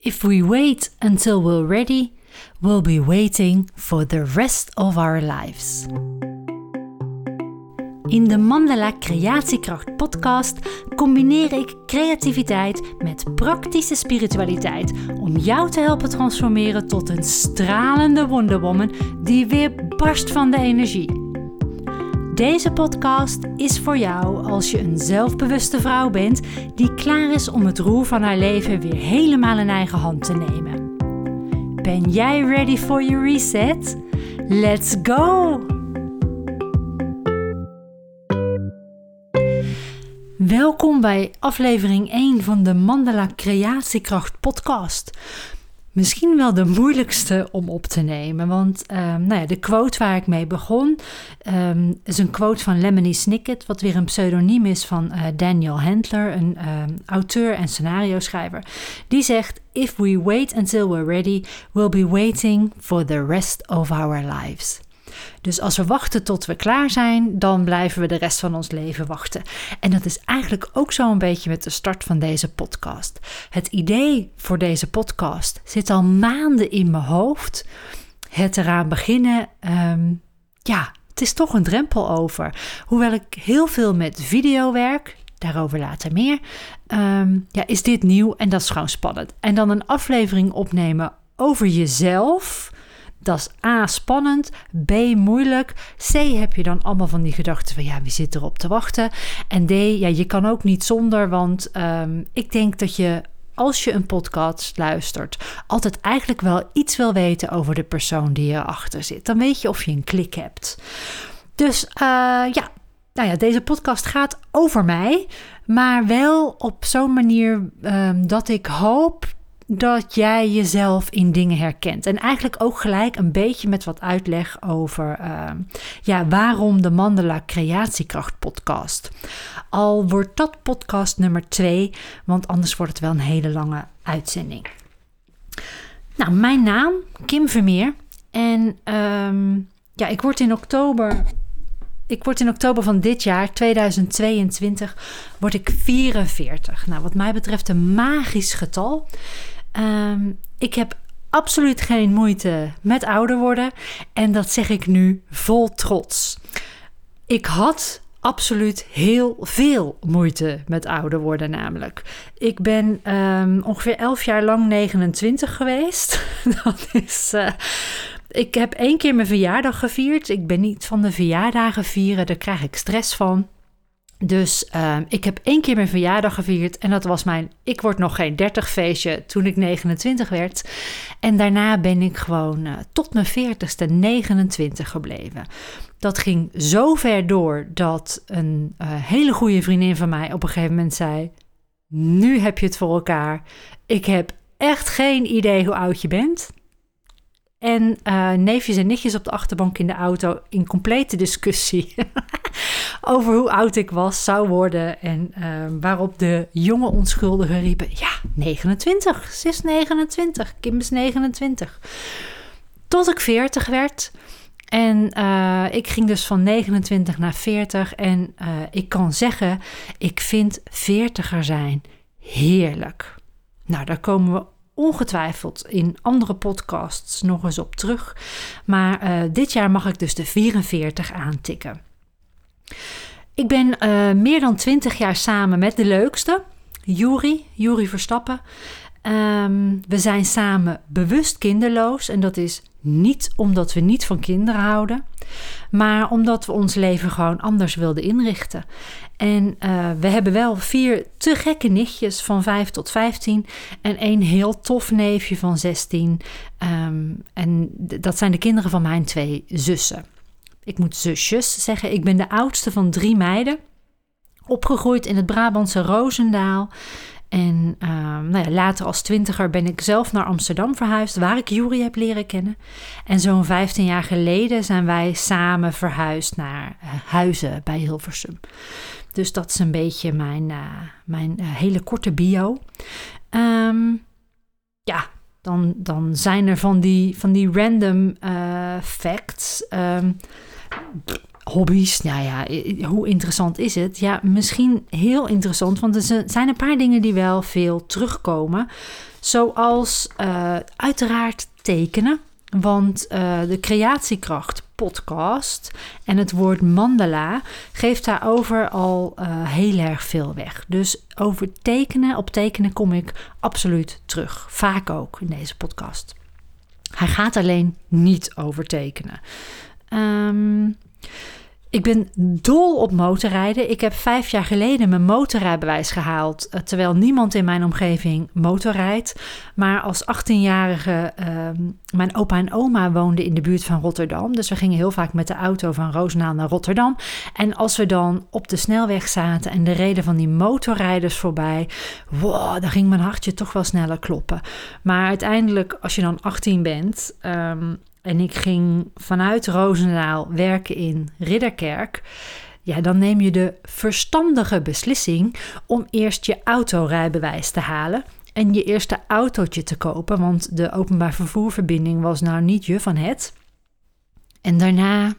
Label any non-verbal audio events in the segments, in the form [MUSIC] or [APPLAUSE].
If we wait until we're ready, we'll be waiting for the rest of our lives. In de Mandala Creatiekracht podcast combineer ik creativiteit met praktische spiritualiteit om jou te helpen transformeren tot een stralende wonderwoman die weer barst van de energie. Deze podcast is voor jou als je een zelfbewuste vrouw bent die klaar is om het roer van haar leven weer helemaal in eigen hand te nemen. Ben jij ready for your reset? Let's go! Welkom bij aflevering 1 van de Mandala Creatiekracht podcast misschien wel de moeilijkste om op te nemen. Want um, nou ja, de quote waar ik mee begon um, is een quote van Lemony Snicket, wat weer een pseudoniem is van uh, Daniel Handler, een um, auteur en scenario schrijver. Die zegt: If we wait until we're ready, we'll be waiting for the rest of our lives. Dus als we wachten tot we klaar zijn, dan blijven we de rest van ons leven wachten. En dat is eigenlijk ook zo een beetje met de start van deze podcast. Het idee voor deze podcast zit al maanden in mijn hoofd. Het eraan beginnen, ehm, ja, het is toch een drempel over. Hoewel ik heel veel met video werk, daarover later meer, um, ja, is dit nieuw en dat is gewoon spannend. En dan een aflevering opnemen over jezelf dat is A, spannend. B, moeilijk. C, heb je dan allemaal van die gedachten van ja, wie zit erop te wachten? En D, ja, je kan ook niet zonder, want um, ik denk dat je als je een podcast luistert, altijd eigenlijk wel iets wil weten over de persoon die erachter zit. Dan weet je of je een klik hebt. Dus uh, ja, nou ja, deze podcast gaat over mij, maar wel op zo'n manier um, dat ik hoop dat jij jezelf in dingen herkent. En eigenlijk ook gelijk een beetje met wat uitleg over uh, ja, waarom de Mandela Creatiekracht podcast. Al wordt dat podcast nummer twee, want anders wordt het wel een hele lange uitzending. Nou, mijn naam, Kim Vermeer. En um, ja, ik word in oktober ik word in oktober van dit jaar, 2022, word ik 44. Nou, wat mij betreft een magisch getal. Um, ik heb absoluut geen moeite met ouder worden. En dat zeg ik nu vol trots. Ik had absoluut heel veel moeite met ouder worden, namelijk. Ik ben um, ongeveer 11 jaar lang 29 geweest. [LAUGHS] dat is. Uh, ik heb één keer mijn verjaardag gevierd. Ik ben niet van de verjaardagen vieren, daar krijg ik stress van. Dus uh, ik heb één keer mijn verjaardag gevierd en dat was mijn ik word nog geen 30 feestje toen ik 29 werd. En daarna ben ik gewoon uh, tot mijn 40ste 29 gebleven. Dat ging zo ver door dat een uh, hele goede vriendin van mij op een gegeven moment zei: Nu heb je het voor elkaar. Ik heb echt geen idee hoe oud je bent. En uh, neefjes en nichtjes op de achterbank in de auto in complete discussie [LAUGHS] over hoe oud ik was, zou worden. En uh, waarop de jonge onschuldigen riepen: Ja, 29, ze is 29, Kim is 29. Tot ik 40 werd. En uh, ik ging dus van 29 naar 40. En ik kan zeggen: ik vind 40er zijn heerlijk. Nou, daar komen we ongetwijfeld in andere podcasts nog eens op terug. Maar uh, dit jaar mag ik dus de 44 aantikken. Ik ben uh, meer dan 20 jaar samen met de leukste, Juri, Juri Verstappen. Um, we zijn samen bewust kinderloos en dat is niet omdat we niet van kinderen houden, maar omdat we ons leven gewoon anders wilden inrichten. En uh, we hebben wel vier te gekke nichtjes van 5 tot 15 en één heel tof neefje van 16. Um, ehm, en dat zijn de kinderen van mijn twee zussen. Ik moet zusjes zeggen. Ik ben de oudste van drie meiden. Opgegroeid in het Brabantse Roosendaal. En uh, nou ja, later als twintiger ben ik zelf naar Amsterdam verhuisd, waar ik Jury heb leren kennen. En zo'n 15 jaar geleden zijn wij samen verhuisd naar uh, Huizen bij Hilversum. Dus dat is een beetje mijn, uh, mijn hele korte bio. Um, ja, dan, dan zijn er van die, van die random facts. Um, hobby's, nou ja, hoe interessant is het? Ja, misschien heel interessant, want er zijn een paar dingen die wel veel terugkomen. Zoals uiteraard tekenen. Want de Creatiekracht podcast en het woord mandala geeft daarover al uh, heel erg veel weg. Dus over tekenen, op tekenen kom ik absoluut terug. Vaak ook in deze podcast. Hij gaat alleen niet over tekenen. Um, ik ben dol op motorrijden. Ik heb vijf jaar geleden mijn motorrijbewijs gehaald, eh, terwijl niemand in mijn omgeving motorrijdt. Maar als 18-jarige, uh, mijn opa en oma woonden in de buurt van Rotterdam. Dus we gingen heel vaak met de auto van Roosendaal naar Rotterdam. En als we dan op de snelweg zaten en de reden van die motorrijders voorbij, wow, dan ging mijn hartje toch wel sneller kloppen. Maar uiteindelijk, als je dan 18 bent, um, en ik ging vanuit Roosendaal werken in Ridderkerk, ja, dan neem je de verstandige beslissing om eerst je autorijbewijs te halen en je eerste autootje te kopen, want de openbaar vervoerverbinding was nou niet je van het. En daarna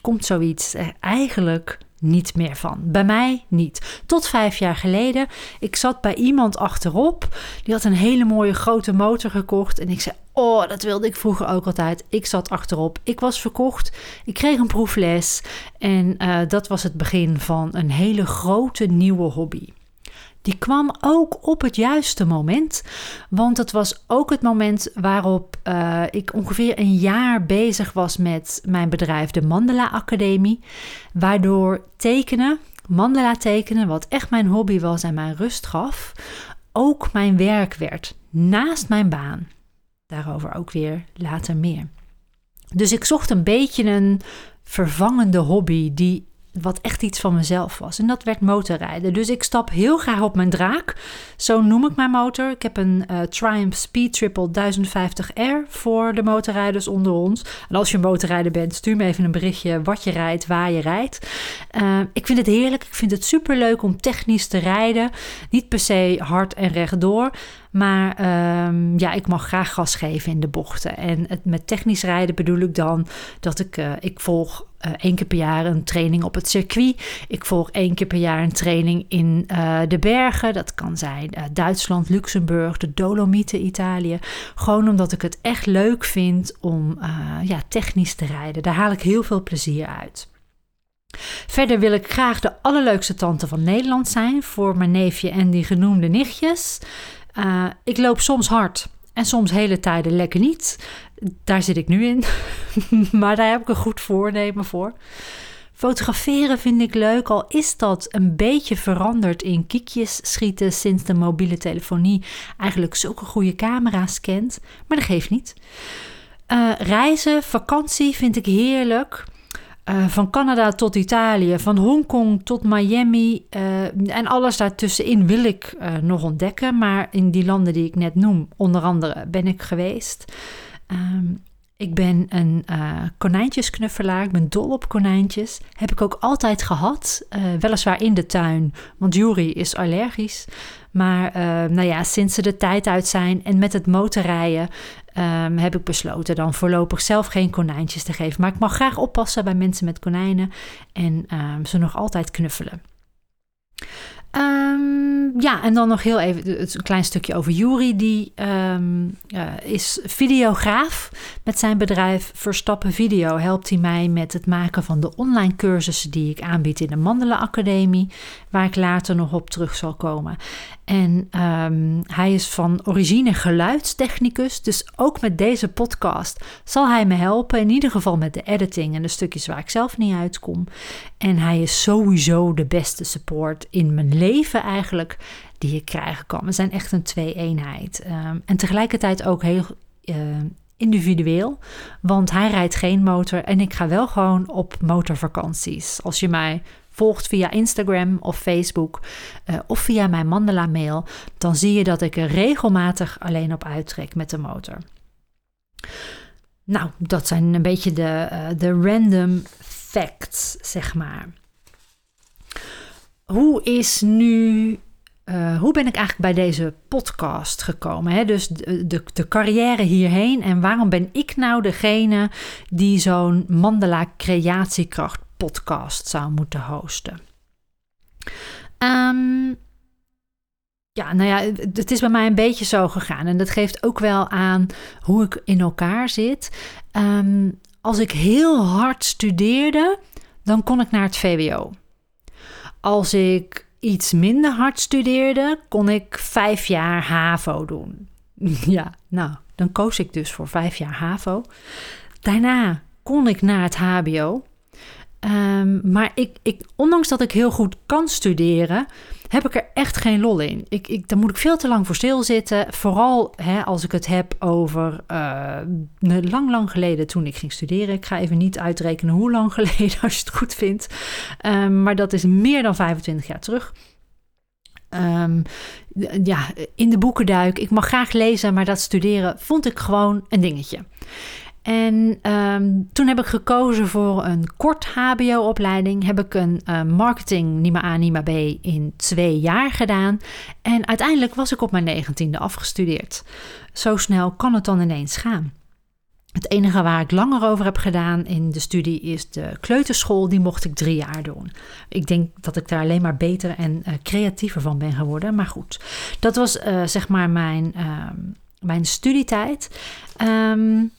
komt zoiets er eigenlijk niet meer van. Bij mij niet. Tot vijf jaar geleden. Ik zat bij iemand achterop. Die had een hele mooie grote motor gekocht. En ik zei: Oh, dat wilde ik vroeger ook altijd. Ik zat achterop. Ik was verkocht. Ik kreeg een proefles. En uh, dat was het begin van een hele grote nieuwe hobby. Die kwam ook op het juiste moment. Want het was ook het moment waarop uh, ik ongeveer een jaar bezig was met mijn bedrijf, de Mandela Academie. Waardoor tekenen, mandala tekenen, wat echt mijn hobby was en mijn rust gaf, ook mijn werk werd. Naast mijn baan. Daarover ook weer later meer. Dus ik zocht een beetje een vervangende hobby die wat echt iets van mezelf was. En dat werd motorrijden. Dus ik stap heel graag op mijn draak. Zo noem ik mijn motor. Ik heb een uh, Triumph Speed Triple 1050R voor de motorrijders onder ons. En als je motorrijder bent, stuur me even een berichtje wat je rijdt, waar je rijdt. Uh, ik vind het heerlijk. Ik vind het super leuk om technisch te rijden. Niet per se hard en rechtdoor. Maar um, ja, ik mag graag gas geven in de bochten. En het, met technisch rijden bedoel ik dan dat ik, uh, ik volg uh, één keer per jaar een training op het circuit. Ik volg één keer per jaar een training in uh, de bergen. Dat kan zijn Duitsland, Luxemburg, de Dolomieten, Italië. Gewoon omdat ik het echt leuk vind om ja, technisch te rijden. Daar haal ik heel veel plezier uit. Verder wil ik graag de allerleukste tante van Nederland zijn voor mijn neefje en die genoemde nichtjes. Uh, ik loop soms hard en soms hele tijden lekker niet. Daar zit ik nu in. [LAUGHS] maar daar heb ik een goed voornemen voor. Fotograferen vind ik leuk, al is dat een beetje veranderd in kiekjes schieten sinds de mobiele telefonie eigenlijk zulke goede camera's kent. Maar dat geeft niet. Uh, reizen, vakantie vind ik heerlijk. Uh, van Canada tot Italië, van Hongkong tot Miami uh, en alles daartussenin wil ik uh, nog ontdekken. Maar in die landen die ik net noem, onder andere, ben ik geweest. Um, ik ben een konijntjesknuffelaar, ik ben dol op konijntjes. Heb ik ook altijd gehad, weliswaar in de tuin, want Jury is allergisch. Maar nou ja, sinds ze de tijd uit zijn en met het motorrijden um, heb ik besloten dan voorlopig zelf geen konijntjes te geven. Maar ik mag graag oppassen bij mensen met konijnen en um, ze nog altijd knuffelen. Um, ja, en dan nog heel even een klein stukje over Juri. Die uh, is videograaf. Met zijn bedrijf Verstappen Video helpt hij mij met het maken van de online cursussen die ik aanbied in de Mandela Academie. Waar ik later nog op terug zal komen. En um, hij is van origine geluidstechnicus. Dus ook met deze podcast zal hij me helpen. In ieder geval met de editing en de stukjes waar ik zelf niet uitkom. En hij is sowieso de beste support in mijn leven eigenlijk die je krijgen kan. We zijn echt een twee-eenheid. Um, en tegelijkertijd ook heel uh, individueel. Want hij rijdt geen motor en ik ga wel gewoon op motorvakanties. Als je mij volgt via Instagram of Facebook uh, of via mijn Mandela mail, dan zie je dat ik er regelmatig alleen op uittrek met de motor. Nou, dat zijn een beetje de, uh, de random facts, zeg maar. Hoe is nu uh, hoe ben ik eigenlijk bij deze podcast gekomen? Hè? Dus de, de, de, carrière hierheen. En waarom ben ik nou degene die zo'n Mandela Creatiekracht podcast zou moeten hosten. Um, ja, nou ja, het is bij mij een beetje zo gegaan. En dat geeft ook wel aan hoe ik in elkaar zit. Um, als ik heel hard studeerde, dan kon ik naar het VWO. Als ik iets minder hard studeerde, kon ik vijf jaar HAVO doen. [LAUGHS] Ja, nou, dan koos ik dus voor vijf jaar HAVO. Daarna kon ik naar het HBO. Um, maar ik, ik, ondanks dat ik heel goed kan studeren, heb ik er echt geen lol in. Ik, ik, daar moet ik veel te lang voor stilzitten. Vooral hè, als ik het heb over uh, lang, lang geleden toen ik ging studeren. Ik ga even niet uitrekenen hoe lang [LAUGHS] geleden, als je het goed vindt. Um, maar dat is meer dan 25 jaar terug. Um, ja, in de boeken duik. Ik mag graag lezen, maar dat studeren vond ik gewoon een dingetje. En um, toen heb ik gekozen voor een kort HBO-opleiding. Heb ik een uh, marketing NIMA A, NIMA B in twee jaar gedaan. En uiteindelijk was ik op mijn negentiende afgestudeerd. Zo snel kan het dan ineens gaan. Het enige waar ik langer over heb gedaan in de studie is de kleuterschool. Die mocht ik drie jaar doen. Ik denk dat ik daar alleen maar beter en uh, creatiever van ben geworden. Maar goed, dat was uh, zeg maar mijn, uh, mijn studietijd. Um,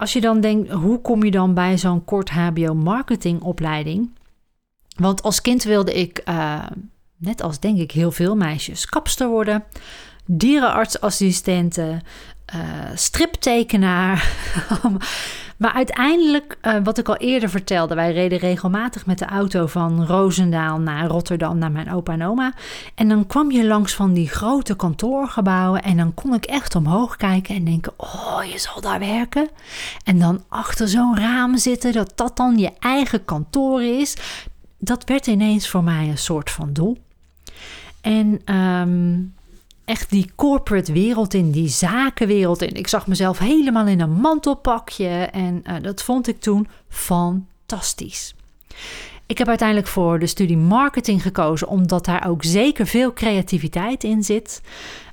als je dan denkt, hoe kom je dan bij zo'n kort HBO-marketingopleiding? Want als kind wilde ik, uh, net als denk ik heel veel meisjes, kapster worden, dierenartsassistenten, uh, striptekenaar. [LAUGHS] maar uiteindelijk, uh, wat ik al eerder vertelde, wij reden regelmatig met de auto van Roosendaal naar Rotterdam naar mijn opa en oma. En dan kwam je langs van die grote kantoorgebouwen en dan kon ik echt omhoog kijken en denken: Oh, je zal daar werken. En dan achter zo'n raam zitten, dat dat dan je eigen kantoor is. Dat werd ineens voor mij een soort van doel. En um, echt die corporate wereld in, die zakenwereld in. Ik zag mezelf helemaal in een mantelpakje en uh, dat vond ik toen fantastisch. Ik heb uiteindelijk voor de studie marketing gekozen, omdat daar ook zeker veel creativiteit in zit.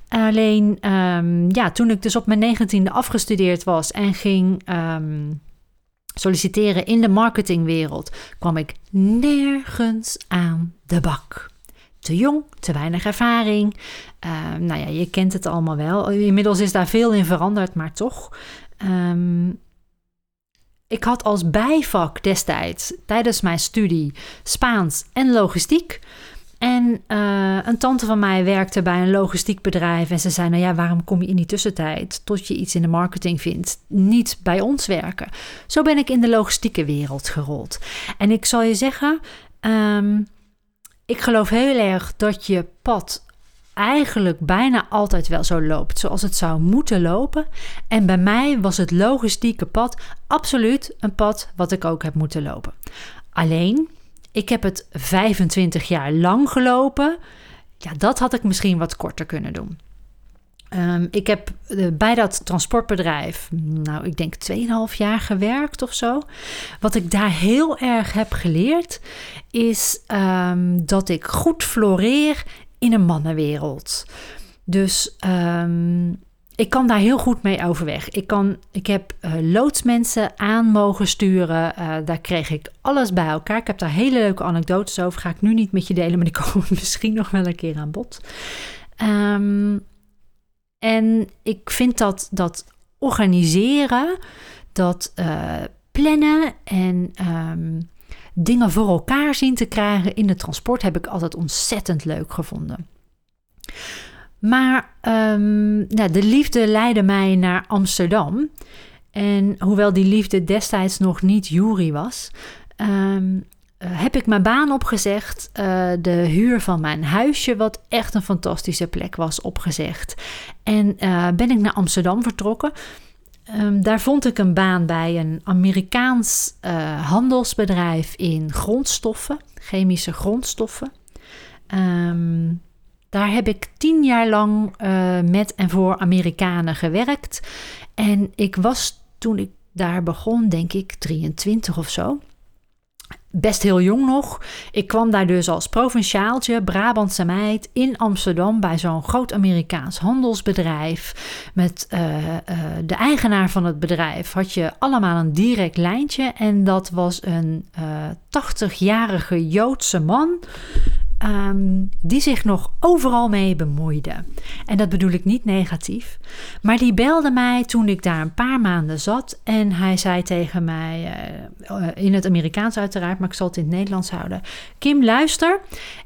Alleen, um, ja, toen ik dus op mijn negentiende afgestudeerd was en ging um, solliciteren in de marketingwereld, kwam ik nergens aan de bak te jong, te weinig ervaring. Uh, nou ja, je kent het allemaal wel. Inmiddels is daar veel in veranderd, maar toch. Um, ik had als bijvak destijds tijdens mijn studie Spaans en logistiek. En uh, een tante van mij werkte bij een logistiek bedrijf. En ze zei: Nou ja, waarom kom je in die tussentijd, tot je iets in de marketing vindt, niet bij ons werken? Zo ben ik in de logistieke wereld gerold. En ik zal je zeggen. Um, ik geloof heel erg dat je pad eigenlijk bijna altijd wel zo loopt zoals het zou moeten lopen. En bij mij was het logistieke pad absoluut een pad wat ik ook heb moeten lopen. Alleen, ik heb het 25 jaar lang gelopen. Ja, dat had ik misschien wat korter kunnen doen. Um, ik heb uh, bij dat transportbedrijf, nou, ik denk 2,5 jaar gewerkt of zo. Wat ik daar heel erg heb geleerd, is um, dat ik goed floreer in een mannenwereld. Dus um, ik kan daar heel goed mee overweg. Ik, kan, ik heb uh, loodsmensen aan mogen sturen. Uh, daar kreeg ik alles bij elkaar. Ik heb daar hele leuke anekdotes over. Ga ik nu niet met je delen, maar die [LAUGHS] komen misschien nog wel een keer aan bod. Um, en ik vind dat, dat organiseren, dat uh, plannen en um, dingen voor elkaar zien te krijgen in het transport heb ik altijd ontzettend leuk gevonden. Maar nou, de liefde leidde mij naar Amsterdam. En hoewel die liefde destijds nog niet Jury was, uh, heb ik mijn baan opgezegd. Uh, de huur van mijn huisje, wat echt een fantastische plek was, opgezegd. En uh, ben ik naar Amsterdam vertrokken. Um, daar vond ik een baan bij een Amerikaans handelsbedrijf in grondstoffen, chemische grondstoffen. Um, daar heb ik tien jaar lang met en voor Amerikanen gewerkt. En ik was toen ik daar begon, denk ik, 23 of zo best heel jong nog. Ik kwam daar dus als provinciaaltje, Brabantse meid, in Amsterdam bij zo'n groot Amerikaans handelsbedrijf. Met uh, uh, de eigenaar van het bedrijf had je allemaal een direct lijntje. En dat was een uh, 80-jarige Joodse man. Um, die zich nog overal mee bemoeide. En dat bedoel ik niet negatief. Maar die belde mij toen ik daar een paar maanden zat. En hij zei tegen mij, uh, in het Amerikaans uiteraard, maar ik zal het in het Nederlands houden. Kim, luister,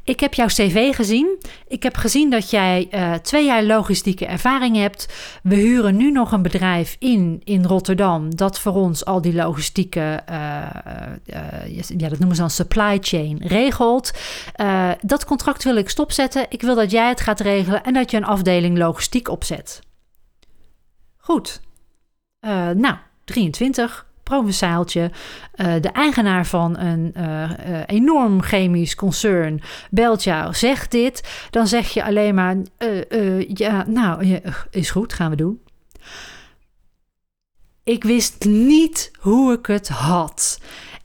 ik heb jouw cv gezien. Ik heb gezien dat jij uh, twee jaar logistieke ervaring hebt. We huren nu nog een bedrijf in in Rotterdam dat voor ons al die logistieke, ja, dat noemen ze dan supply chain, regelt. Dat contract wil ik stopzetten. Ik wil dat jij het gaat regelen en dat je een afdeling logistiek opzet. Goed. nou, 23 provinciaaltje, uh, de eigenaar van een uh, enorm chemisch concern, belt jou, zegt dit, dan zeg je alleen maar, ja, nou, is goed, gaan we doen. Ik wist niet hoe ik het had.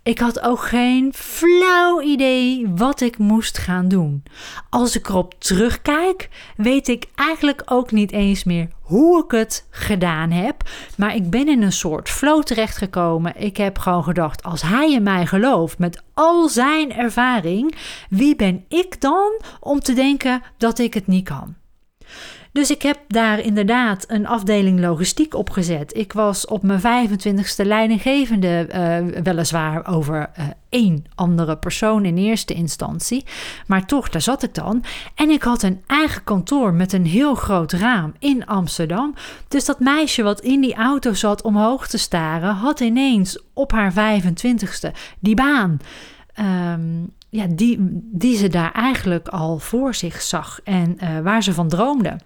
Ik had ook geen flauw idee wat ik moest gaan doen. Als ik erop terugkijk, weet ik eigenlijk ook niet eens meer hoe ik het gedaan heb. Maar ik ben in een soort flow terechtgekomen. Ik heb gewoon gedacht: als hij in mij gelooft met al zijn ervaring, wie ben ik dan om te denken dat ik het niet kan? Dus ik heb daar inderdaad een afdeling logistiek opgezet. Ik was op mijn 25ste leidinggevende, uh, weliswaar over uh, één andere persoon in eerste instantie. Maar toch, daar zat ik dan. En ik had een eigen kantoor met een heel groot raam in Amsterdam. Dus dat meisje wat in die auto zat omhoog te staren, had ineens op haar 25ste die baan. Um, ja, die, die ze daar eigenlijk al voor zich zag en uh, waar ze van droomde.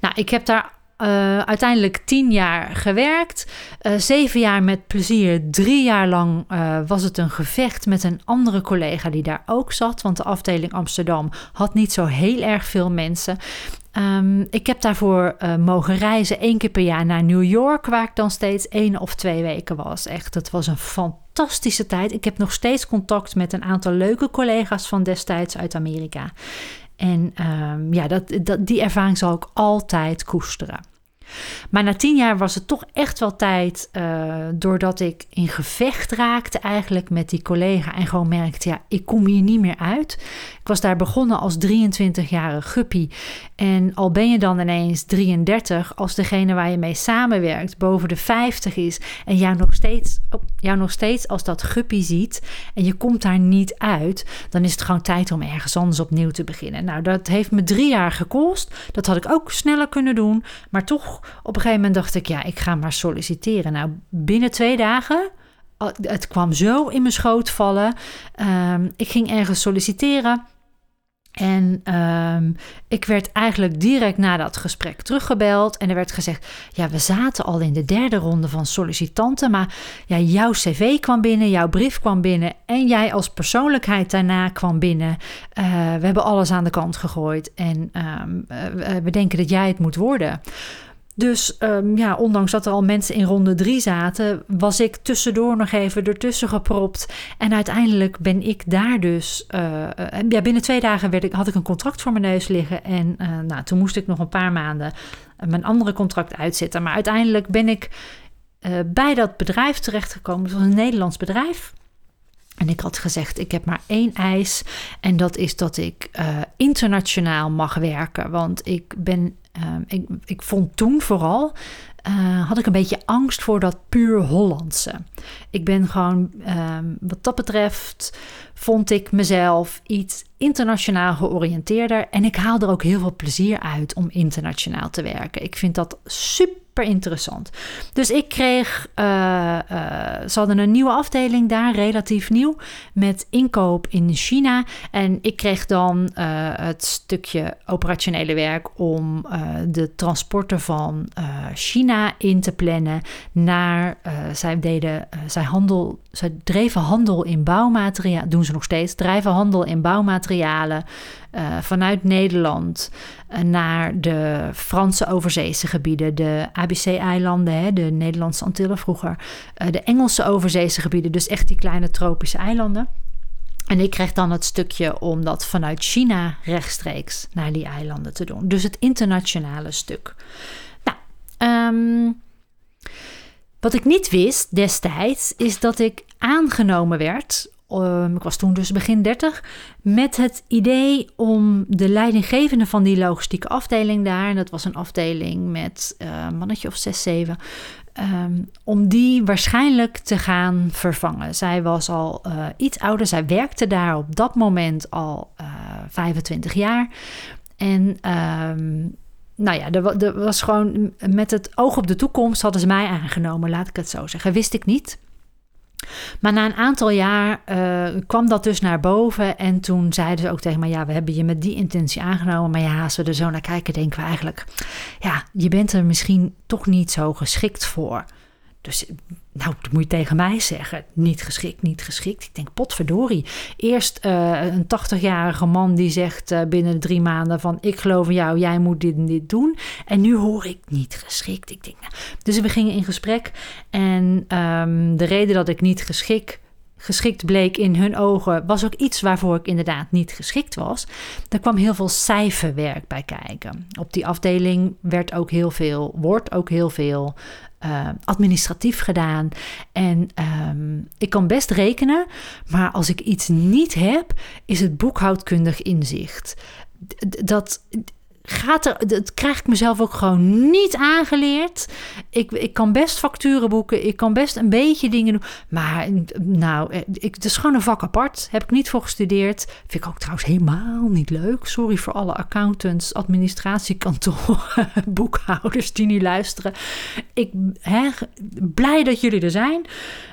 Nou, ik heb daar uh, uiteindelijk tien jaar gewerkt. Uh, zeven jaar met plezier. Drie jaar lang uh, was het een gevecht met een andere collega die daar ook zat. Want de afdeling Amsterdam had niet zo heel erg veel mensen. Um, ik heb daarvoor mogen reizen één keer per jaar naar New York, waar ik dan steeds één of twee weken was. Echt, het was een fantastische tijd. Ik heb nog steeds contact met een aantal leuke collega's van destijds uit Amerika. En um, ja, dat, dat, die ervaring zal ik altijd koesteren. Maar na tien jaar was het toch echt wel tijd, uh, doordat ik in gevecht raakte eigenlijk met die collega en gewoon merkte, ja, ik kom hier niet meer uit. Ik was daar begonnen als 23-jarige guppy en al ben je dan ineens 33, als degene waar je mee samenwerkt boven de 50 is en jou nog steeds, oh, nog steeds als dat guppy ziet en je komt daar niet uit, dan is het gewoon tijd om ergens anders opnieuw te beginnen. Nou, dat heeft me drie jaar gekost. Dat had ik ook sneller kunnen doen, maar toch op een gegeven moment dacht ik, ja, ik ga maar solliciteren. Nou, binnen twee dagen, het kwam zo in mijn schoot vallen. Um, ik ging ergens solliciteren. En um, ik werd eigenlijk direct na dat gesprek teruggebeld. En er werd gezegd: Ja, we zaten al in de derde ronde van sollicitanten. Maar ja, jouw cv kwam binnen, jouw brief kwam binnen. En jij als persoonlijkheid daarna kwam binnen. Uh, we hebben alles aan de kant gegooid. En um, uh, we denken dat jij het moet worden. Dus um, ja, ondanks dat er al mensen in ronde drie zaten, was ik tussendoor nog even ertussen gepropt. En uiteindelijk ben ik daar dus. Uh, ja, binnen twee dagen werd ik, had ik een contract voor mijn neus liggen. En uh, nou, toen moest ik nog een paar maanden mijn andere contract uitzetten. Maar uiteindelijk ben ik bij dat bedrijf terechtgekomen. Het was een Nederlands bedrijf. En ik had gezegd: ik heb maar één eis. En dat is dat ik internationaal mag werken. Want ik ben Um, ik, ik vond toen vooral uh, had ik een beetje angst voor dat puur Hollandse. Ik ben gewoon, um, wat dat betreft, vond ik mezelf iets internationaal georiënteerder. En ik haal er ook heel veel plezier uit om internationaal te werken. Ik vind dat super super interessant. Dus ik kreeg, uh, uh, ze hadden een nieuwe afdeling daar, relatief nieuw, met inkoop in China. En ik kreeg dan uh, het stukje operationele werk om de transporten van China in te plannen. Naar, zij, deden, zij, handel, zij dreven handel in bouwmaterialen, doen ze nog steeds, drijven handel in bouwmaterialen vanuit Nederland naar de Franse overzeese gebieden, de ABC-eilanden, de Nederlandse Antillen vroeger, de Engelse overzeese gebieden, dus echt die kleine tropische eilanden. En ik kreeg dan het stukje om dat vanuit China rechtstreeks naar die eilanden te doen. Dus het internationale stuk. Nou, ehm, wat ik niet wist destijds, is dat ik aangenomen werd. Um, ik was toen dus begin 30, met het idee om de leidinggevende van die logistieke afdeling daar, en dat was een afdeling met uh, een mannetje of zes, zeven, Ehm, om die waarschijnlijk te gaan vervangen. Zij was al uh, iets ouder. Zij werkte daar op dat moment al uh, eh, 25 jaar. En um, nou ja, er, was gewoon met het oog op de toekomst hadden ze mij aangenomen, laat ik het zo zeggen. Wist ik niet. Maar na een aantal jaar uh, kwam dat dus naar boven. En toen zeiden ze ook tegen mij: Ja, we hebben je met die intentie aangenomen. Maar ja, als we er zo naar kijken, denken we eigenlijk: Ja, je bent er misschien toch niet zo geschikt voor. Dus nou, dat moet je tegen mij zeggen. Niet geschikt, niet geschikt. Ik denk, potverdorie. Eerst uh, een 80-jarige man die zegt uh, binnen drie maanden van... ik geloof in jou, jij moet dit en dit doen. En nu hoor ik niet geschikt. Ik denk, nou. Dus we gingen in gesprek. En um, de reden dat ik niet geschikt geschikt bleek in hun ogen, was ook iets waarvoor ik inderdaad niet geschikt was. Er kwam heel veel cijferwerk bij kijken. Op die afdeling werd ook heel veel, wordt ook heel veel uh, administratief gedaan. En um, ik kan best rekenen, maar als ik iets niet heb, is het boekhoudkundig inzicht. Dat gaat er, dat krijg ik mezelf ook gewoon niet aangeleerd. Ik, ik kan best facturen boeken, ik kan best een beetje dingen doen. Maar nou, ik, het is gewoon een vak apart. Heb ik niet voor gestudeerd. Vind ik ook trouwens helemaal niet leuk. Sorry voor alle accountants, administratiekantoren, [LAUGHS] boekhouders die nu luisteren. Ik ben blij dat jullie er zijn.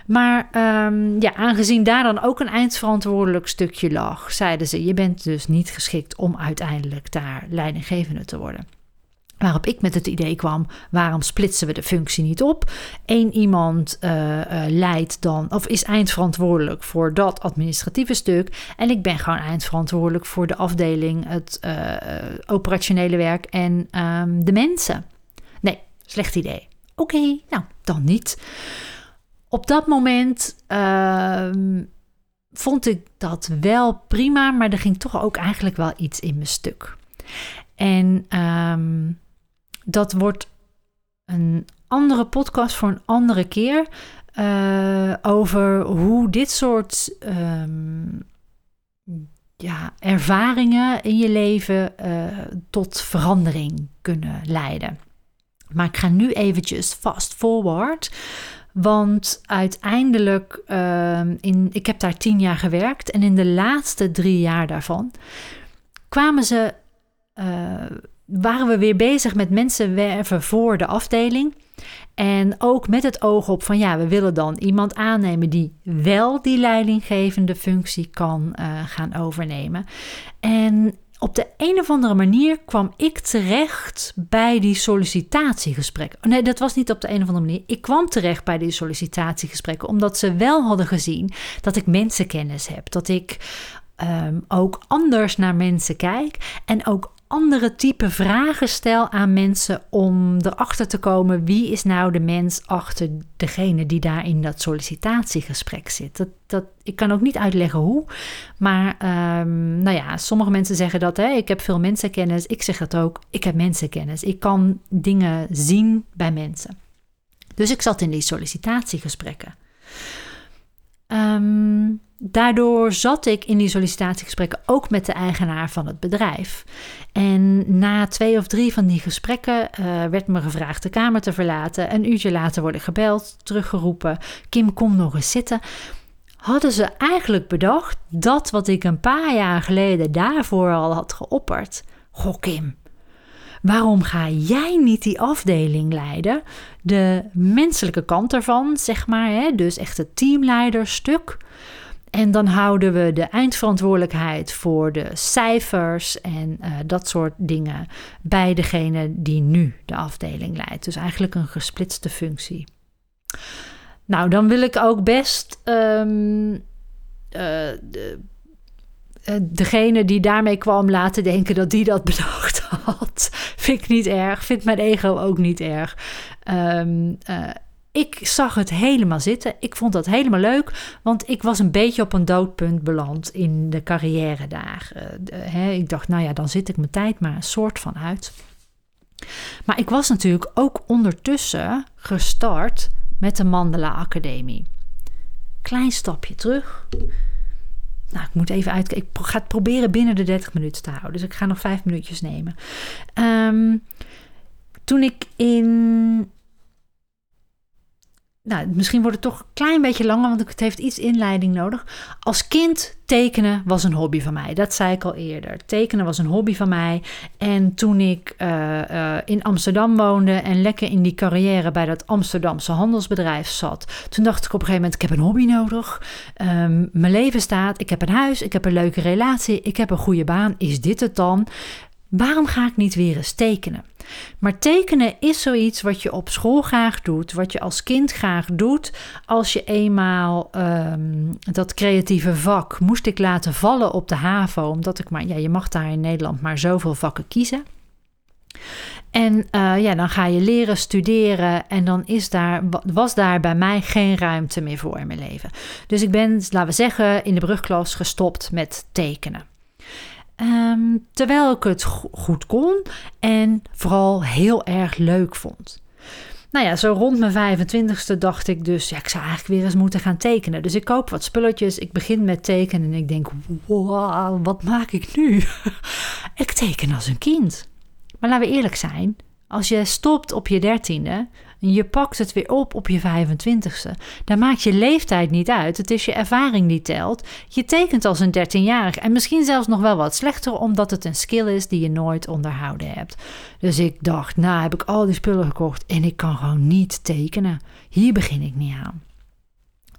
Maar um, ja, aangezien daar dan ook een eindverantwoordelijk stukje lag, zeiden ze: Je bent dus niet geschikt om uiteindelijk daar leidinggevende te worden. Waarop ik met het idee kwam: waarom splitsen we de functie niet op? Eén iemand uh, uh, leidt dan, of is eindverantwoordelijk voor dat administratieve stuk. En ik ben gewoon eindverantwoordelijk voor de afdeling, het uh, operationele werk en um, de mensen. Nee, slecht idee. Oké, nou dan niet op dat moment uh, vond ik dat wel prima, maar er ging toch ook eigenlijk wel iets in mijn stuk. En um, dat wordt een andere podcast voor een andere keer. Uh, over hoe dit soort um, ja, ervaringen in je leven uh, tot verandering kunnen leiden. Maar ik ga nu eventjes fast forward. Want uiteindelijk, uh, in, ik heb daar tien jaar gewerkt en in de laatste drie jaar daarvan kwamen ze, waren we weer bezig met mensen werven voor de afdeling. En ook met het oog op van ja, we willen dan iemand aannemen die wel die leidinggevende functie kan uh, gaan overnemen. En op de een of andere manier kwam ik terecht bij die sollicitatiegesprekken. Nee, dat was niet op de een of andere manier. Ik kwam terecht bij die sollicitatiegesprekken omdat ze wel hadden gezien dat ik mensenkennis heb. Dat ik um, ook anders naar mensen kijk en ook andere type vragen stel aan mensen om erachter te komen wie is nou de mens achter degene die daar in dat sollicitatiegesprek zit. Dat, dat, ik kan ook niet uitleggen hoe, maar um, nou ja, sommige mensen zeggen dat, hè, ik heb veel mensenkennis, ik zeg dat ook, ik heb mensenkennis. Ik kan dingen zien bij mensen. Dus ik zat in die sollicitatiegesprekken. Um, daardoor zat ik in die sollicitatiegesprekken ook met de eigenaar van het bedrijf. En na twee of drie van die gesprekken uh, werd me gevraagd de kamer te verlaten. Een uurtje later word ik gebeld, teruggeroepen. Kim, kom nog eens zitten. Hadden ze eigenlijk bedacht dat wat ik een paar jaar geleden daarvoor al had geopperd. Goh, Kim, waarom ga jij niet die afdeling leiden? De menselijke kant ervan, zeg maar, hè? dus echt het teamleiderstuk. En dan houden we de eindverantwoordelijkheid voor de cijfers en uh, dat soort dingen bij degene die nu de afdeling leidt. Dus eigenlijk een gesplitste functie. Nou, dan wil ik ook best um, uh, de, uh, degene die daarmee kwam laten denken dat die dat [LAUGHS] bedacht had. Vind ik niet erg. Vindt mijn ego ook niet erg. Um, ik zag het helemaal zitten. Ik vond dat helemaal leuk, want ik was een beetje op een doodpunt beland in de carrière daar. Uh, ik dacht, nou ja, dan zit ik mijn tijd maar een soort van uit. Maar ik was natuurlijk ook ondertussen gestart met de Mandela Academie. Klein stapje terug. Nou, ik moet even uit. Ik ga het proberen binnen de 30 minuten te houden. Dus ik ga nog vijf minuutjes nemen. Um, toen ik in nou, misschien wordt het toch een klein beetje langer, want het heeft iets inleiding nodig. Als kind tekenen was een hobby van mij. Dat zei ik al eerder. Tekenen was een hobby van mij. En toen ik uh, uh, in Amsterdam woonde en lekker in die carrière bij dat Amsterdamse handelsbedrijf zat, toen dacht ik op een gegeven moment: ik heb een hobby nodig. Um, mijn leven staat. Ik heb een huis. Ik heb een leuke relatie. Ik heb een goede baan. Is dit het dan? Waarom ga ik niet weer eens tekenen? Maar tekenen is zoiets wat je op school graag doet, wat je als kind graag doet. Als je eenmaal um, dat creatieve vak moest ik laten vallen op de HAVO, omdat ik maar, ja, je mag daar in Nederland maar zoveel vakken kiezen. En uh, ja, dan ga je leren studeren en dan is daar, was daar bij mij geen ruimte meer voor in mijn leven. Dus ik ben, laten we zeggen, in de brugklas gestopt met tekenen. Um, terwijl ik het goed kon en vooral heel erg leuk vond. Nou ja, zo rond mijn 25ste dacht ik dus, ja, ik zou eigenlijk weer eens moeten gaan tekenen. Dus ik koop wat spulletjes, ik begin met tekenen en ik denk, wow, wat maak ik nu? [LAUGHS] ik teken als een kind. Maar laten we eerlijk zijn, als je stopt op je dertiende en je pakt het weer op op je 25ste, dan maakt je leeftijd niet uit. Het is je ervaring die telt. Je tekent als een 13-jarige en misschien zelfs nog wel wat slechter, omdat het een skill is die je nooit onderhouden hebt. Dus ik dacht, nou heb ik al die spullen gekocht en ik kan gewoon niet tekenen. Hier begin ik niet aan.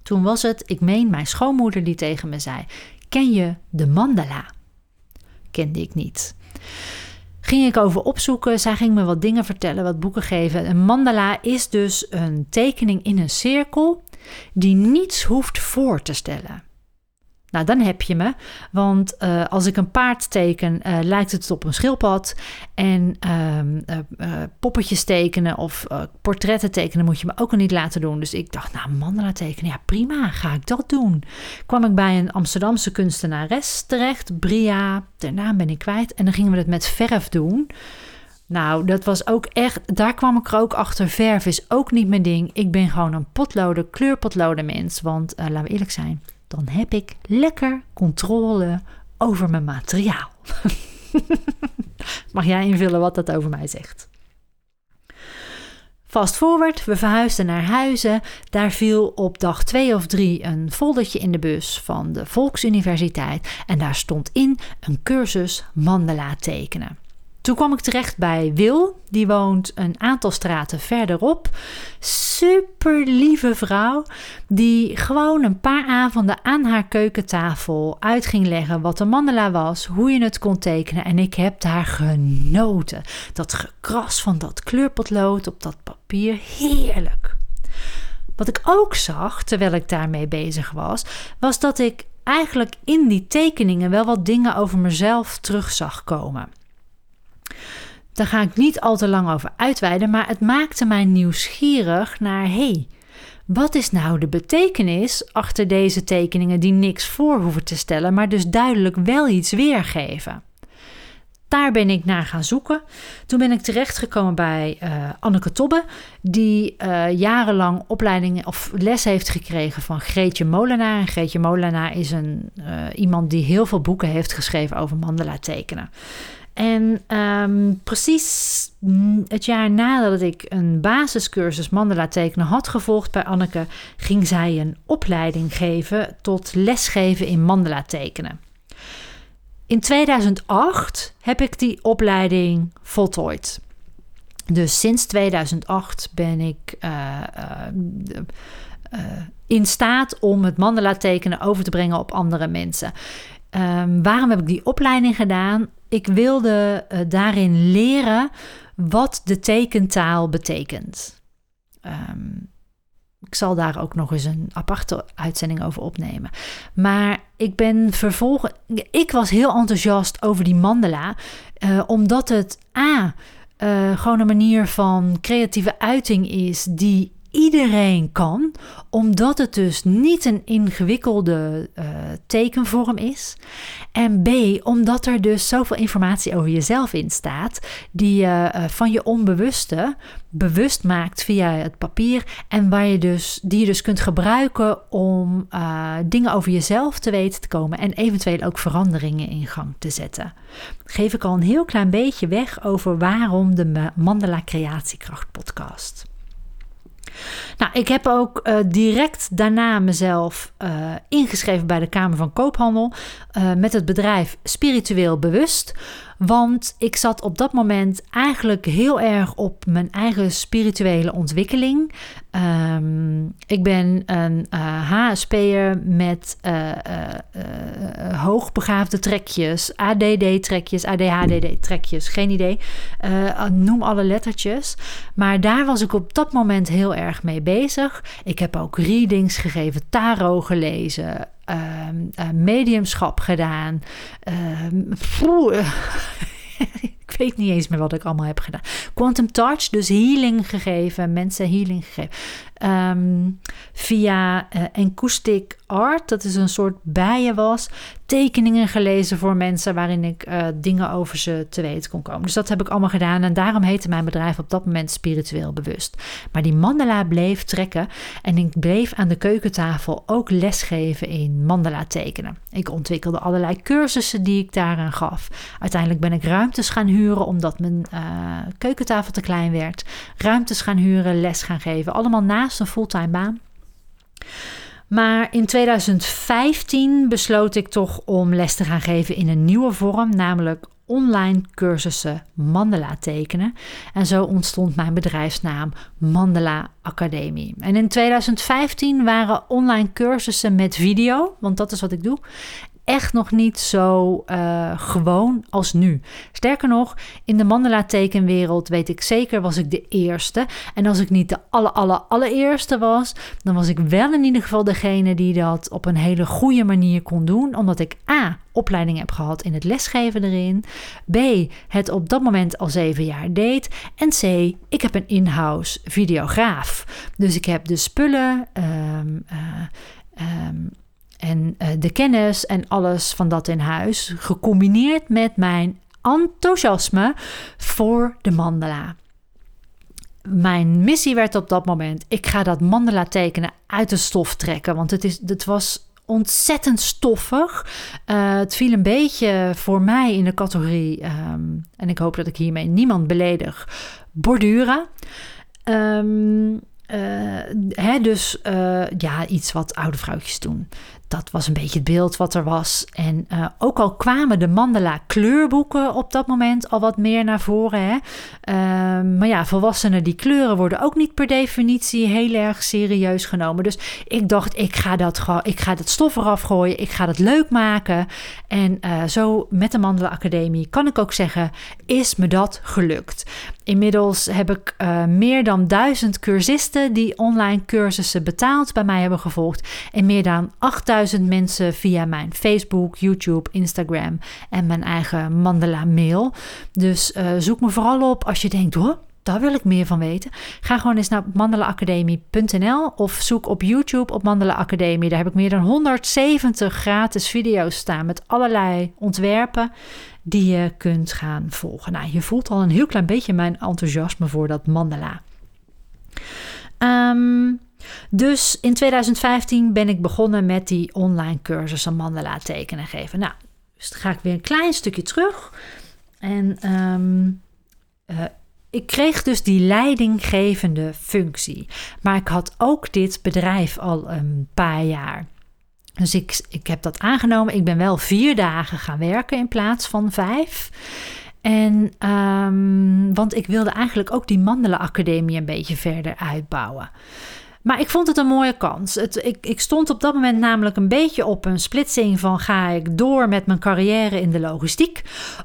Toen was het, ik meen, mijn schoonmoeder die tegen me zei: Ken je de mandala? Kende ik niet ging ik over opzoeken. Zij ging me wat dingen vertellen, wat boeken geven. Een mandala is dus een tekening in een cirkel die niets hoeft voor te stellen. Nou, dan heb je me. Want uh, als ik een paard teken, uh, lijkt het op een schildpad. En uh, poppetjes tekenen of portretten tekenen moet je me ook al niet laten doen. Dus ik dacht, nou, mandala tekenen, ja prima, ga ik dat doen. Kwam ik bij een Amsterdamse kunstenares terecht, Bria, naam ben ik kwijt. En dan gingen we het met verf doen. Nou, dat was ook echt, daar kwam ik er ook achter. Verf is ook niet mijn ding. Ik ben gewoon een potloden, kleurpotloden mens. Want laten we eerlijk zijn, dan heb ik lekker controle over mijn materiaal. [LAUGHS] Mag jij invullen wat dat over mij zegt? Fast forward, we verhuisden naar Huizen. Daar viel op dag twee of drie een foldertje in de bus van de Volksuniversiteit. En daar stond in een cursus mandala tekenen. Toen kwam ik terecht bij Wil. Die woont een aantal straten verderop. Super lieve vrouw. Die gewoon een paar avonden aan haar keukentafel uit ging leggen wat een mandala was. Hoe je het kon tekenen. En ik heb daar genoten. Dat gekras van dat kleurpotlood op dat papier. Heerlijk. Wat ik ook zag terwijl ik daarmee bezig was, was dat ik eigenlijk in die tekeningen wel wat dingen over mezelf terug zag komen. Daar ga ik niet al te lang over uitweiden, maar het maakte mij nieuwsgierig naar hey, wat is nou de betekenis achter deze tekeningen die niks voor hoeven te stellen, maar dus duidelijk wel iets weergeven? Daar ben ik naar gaan zoeken. Toen ben ik terechtgekomen bij uh, Anneke Tobbe, die uh, jarenlang opleiding of les heeft gekregen van Greetje Molenaar. En Greetje Molenaar is een, uh, iemand die heel veel boeken heeft geschreven over mandala tekenen. En um, precies het jaar nadat ik een basiscursus mandala tekenen had gevolgd bij Anneke, ging zij een opleiding geven tot lesgeven in mandala tekenen. In 2008 heb ik die opleiding voltooid. Dus sinds 2008 ben ik uh, uh, in staat om het mandala tekenen over te brengen op andere mensen. Ehm, waarom heb ik die opleiding gedaan? Ik wilde daarin leren wat de tekentaal betekent. Um, ik zal daar ook nog eens een aparte uitzending over opnemen. Maar ik ben vervolgens. Ik was heel enthousiast over die mandala. Uh, omdat het A. Uh, gewoon een manier van creatieve uiting is die iedereen kan, omdat het dus niet een ingewikkelde uh, tekenvorm is. En B, omdat er dus zoveel informatie over jezelf in staat, die je uh, van je onbewuste bewust maakt via het papier. En waar je dus, die je dus kunt gebruiken om uh, dingen over jezelf te weten te komen en eventueel ook veranderingen in gang te zetten. geef ik al een heel klein beetje weg over waarom de Mandala Creatiekracht podcast. Nou, ik heb ook uh, direct daarna mezelf uh, ingeschreven bij de Kamer van Koophandel uh, met het bedrijf Spiritueel Bewust. Want ik zat op dat moment eigenlijk heel erg op mijn eigen spirituele ontwikkeling. Um, ik ben een uh, HSP'er met uh, uh, hoogbegaafde trekjes, ADD-trekjes, ADHD-trekjes, geen idee. noem alle lettertjes. Maar daar was ik op dat moment heel erg mee bezig. Ik heb ook readings gegeven, tarot gelezen, mediumschap gedaan. Uh, [LAUGHS] ik weet niet eens meer wat ik allemaal heb gedaan. Quantum Touch, dus healing gegeven, mensen healing gegeven. Um, via uh, Art, dat is een soort bijenwas. Tekeningen gelezen voor mensen waarin ik uh, dingen over ze te weten kon komen. Dus dat heb ik allemaal gedaan en daarom heette mijn bedrijf op dat moment spiritueel bewust. Maar die mandala bleef trekken en ik bleef aan de keukentafel ook lesgeven in mandala tekenen. Ik ontwikkelde allerlei cursussen die ik daaraan gaf. Uiteindelijk ben ik ruimtes gaan huren omdat mijn uh, keukentafel te klein werd. Ruimtes gaan huren, les gaan geven. Allemaal naast een fulltime baan. Maar in 2015 besloot ik toch om les te gaan geven in een nieuwe vorm, namelijk online cursussen Mandela tekenen. En zo ontstond mijn bedrijfsnaam Mandela Academie. En in 2015 waren online cursussen met video, want dat is wat ik doe echt nog niet zo uh, gewoon als nu. Sterker nog, in de mandala tekenwereld weet ik zeker was ik de eerste. En als ik niet de alle, alle, allereerste was, dan was ik wel in ieder geval degene die dat op een hele goede manier kon doen. Omdat ik A, opleiding heb gehad in het lesgeven erin. B, het op dat moment al zeven jaar deed. En C, ik heb een in-house videograaf. Dus ik heb de spullen. Um, en uh, de kennis en alles van dat in huis, gecombineerd met mijn enthousiasme voor de mandala. Mijn missie werd op dat moment: ik ga dat mandala tekenen uit de stof trekken, want het, is, het was ontzettend stoffig. Uh, het viel een beetje voor mij in de categorie, um, en ik hoop dat ik hiermee niemand beledig, borduren. Um, uh, hè, dus ja, iets wat oude vrouwtjes doen dat was een beetje het beeld wat er was. En uh, ook al kwamen de mandala kleurboeken op dat moment al wat meer naar voren. Hè? Uh, maar ja, volwassenen die kleuren worden ook niet per definitie heel erg serieus genomen. Dus ik dacht, ik ga dat, ik ga dat stof eraf gooien. Ik ga dat leuk maken. En uh, zo met de Mandala Academie kan ik ook zeggen, is me dat gelukt. Inmiddels heb ik uh, meer dan duizend cursisten die online cursussen betaald bij mij hebben gevolgd. En meer dan 8000 mensen via mijn Facebook, YouTube, Instagram en mijn eigen Mandala mail. Dus uh, zoek me vooral op als je denkt, hoor, daar wil ik meer van weten. Ga gewoon eens naar mandalaacademie.nl of zoek op YouTube op Mandala Academie. Daar heb ik meer dan 170 gratis video's staan met allerlei ontwerpen die je kunt gaan volgen. Nou, je voelt al een heel klein beetje mijn enthousiasme voor dat mandala. Um, dus in 2015 ben ik begonnen met die online cursussen mandala tekenen geven. Nou, dus dan ga ik weer een klein stukje terug. En um, uh, ik kreeg dus die leidinggevende functie. Maar ik had ook dit bedrijf al een paar jaar. Dus ik, ik heb dat aangenomen. Ik ben wel vier dagen gaan werken in plaats van vijf. En um, want ik wilde eigenlijk ook die Mandela Academie een beetje verder uitbouwen. Maar ik vond het een mooie kans. Het, ik, ik stond op dat moment namelijk een beetje op een splitsing van ga ik door met mijn carrière in de logistiek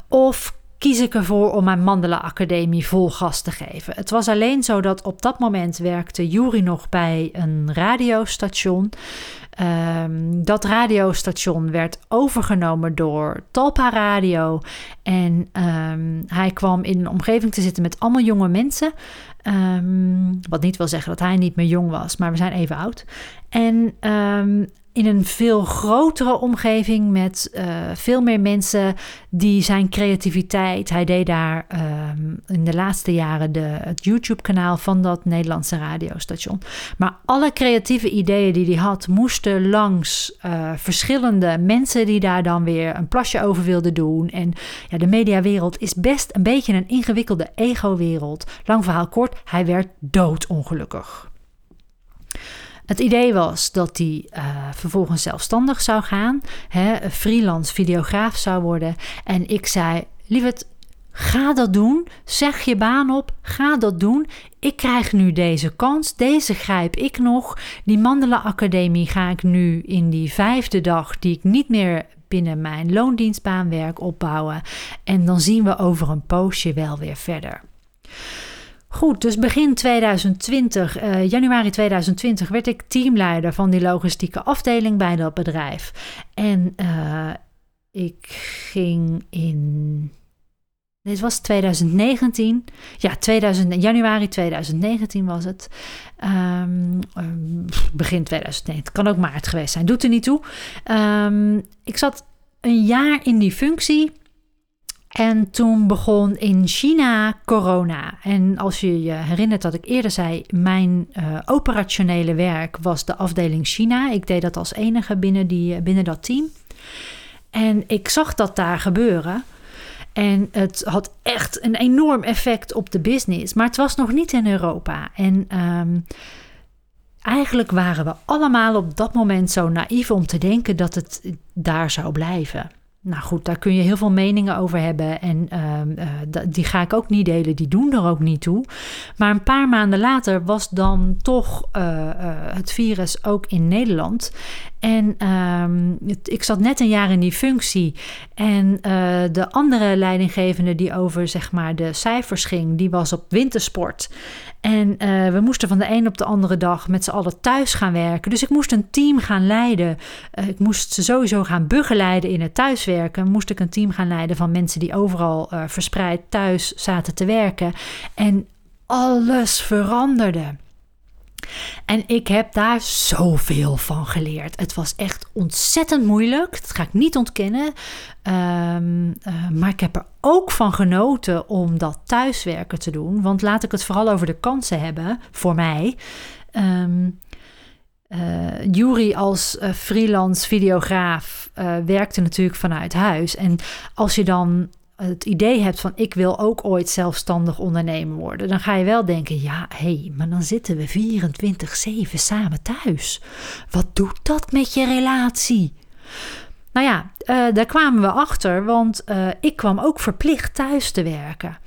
of kies ik ervoor om mijn Mandela Academie vol gas te geven. Het was alleen zo dat op dat moment werkte Jury nog bij een radiostation. Um, dat radiostation werd overgenomen door Talpa Radio. En um, hij kwam in een omgeving te zitten met allemaal jonge mensen. Um, wat niet wil zeggen dat hij niet meer jong was, maar we zijn even oud. En in een veel grotere omgeving met uh, veel meer mensen die zijn creativiteit. Hij deed daar um, in de laatste jaren de, het YouTube-kanaal van dat Nederlandse radiostation. Maar alle creatieve ideeën die hij had, moesten langs uh, verschillende mensen die daar dan weer een plasje over wilden doen. En ja, de mediawereld is best een beetje een ingewikkelde ego-wereld. Lang verhaal kort, hij werd doodongelukkig. Het idee was dat hij uh, vervolgens zelfstandig zou gaan, hè, freelance videograaf zou worden. En ik zei: Lieverd, ga dat doen. Zeg je baan op, ga dat doen. Ik krijg nu deze kans, deze grijp ik nog. Die Mandela Academie ga ik nu in die vijfde dag, die ik niet meer binnen mijn loondienstbaan werk, opbouwen. En dan zien we over een poosje wel weer verder. Goed, dus begin 2020, uh, eh, januari 2020, werd ik teamleider van die logistieke afdeling bij dat bedrijf. En uh, ik ging in. Dit was 2019. Ja, 2000, januari 2019 was het. Um, begin 2019. Het kan ook maart geweest zijn. Doet er niet toe. Um, ik zat een jaar in die functie. En toen begon in China corona. En als je je herinnert dat ik eerder zei, mijn uh, operationele werk was de afdeling China. Ik deed dat als enige binnen, die, binnen dat team. En ik zag dat daar gebeuren. En het had echt een enorm effect op de business. Maar het was nog niet in Europa. En um, eigenlijk waren we allemaal op dat moment zo naïef om te denken dat het daar zou blijven. Nou goed, daar kun je heel veel meningen over hebben. En uh, die ga ik ook niet delen. Die doen er ook niet toe. Maar een paar maanden later was dan toch uh, het virus ook in Nederland. En ehm, ik zat net een jaar in die functie. En de andere leidinggevende die over zeg maar, de cijfers ging, die was op wintersport. En we moesten van de een op de andere dag met z'n allen thuis gaan werken. Dus ik moest een team gaan leiden. Ik moest ze sowieso gaan begeleiden in het thuiswerken. Moest ik een team gaan leiden van mensen die overal verspreid thuis zaten te werken. En alles veranderde. En ik heb daar zoveel van geleerd. Het was echt ontzettend moeilijk. Dat ga ik niet ontkennen. Um, uh, maar ik heb er ook van genoten om dat thuiswerken te doen. Want laat ik het vooral over de kansen hebben voor mij. Um, Jury als uh, freelance videograaf werkte natuurlijk vanuit huis. En als je dan het idee hebt van ik wil ook ooit zelfstandig ondernemer worden, dan ga je wel denken, ja, hé, hey, maar dan zitten we 24/7 samen thuis. Wat doet dat met je relatie? Nou ja, uh, daar kwamen we achter, want uh, ik kwam ook verplicht thuis te werken.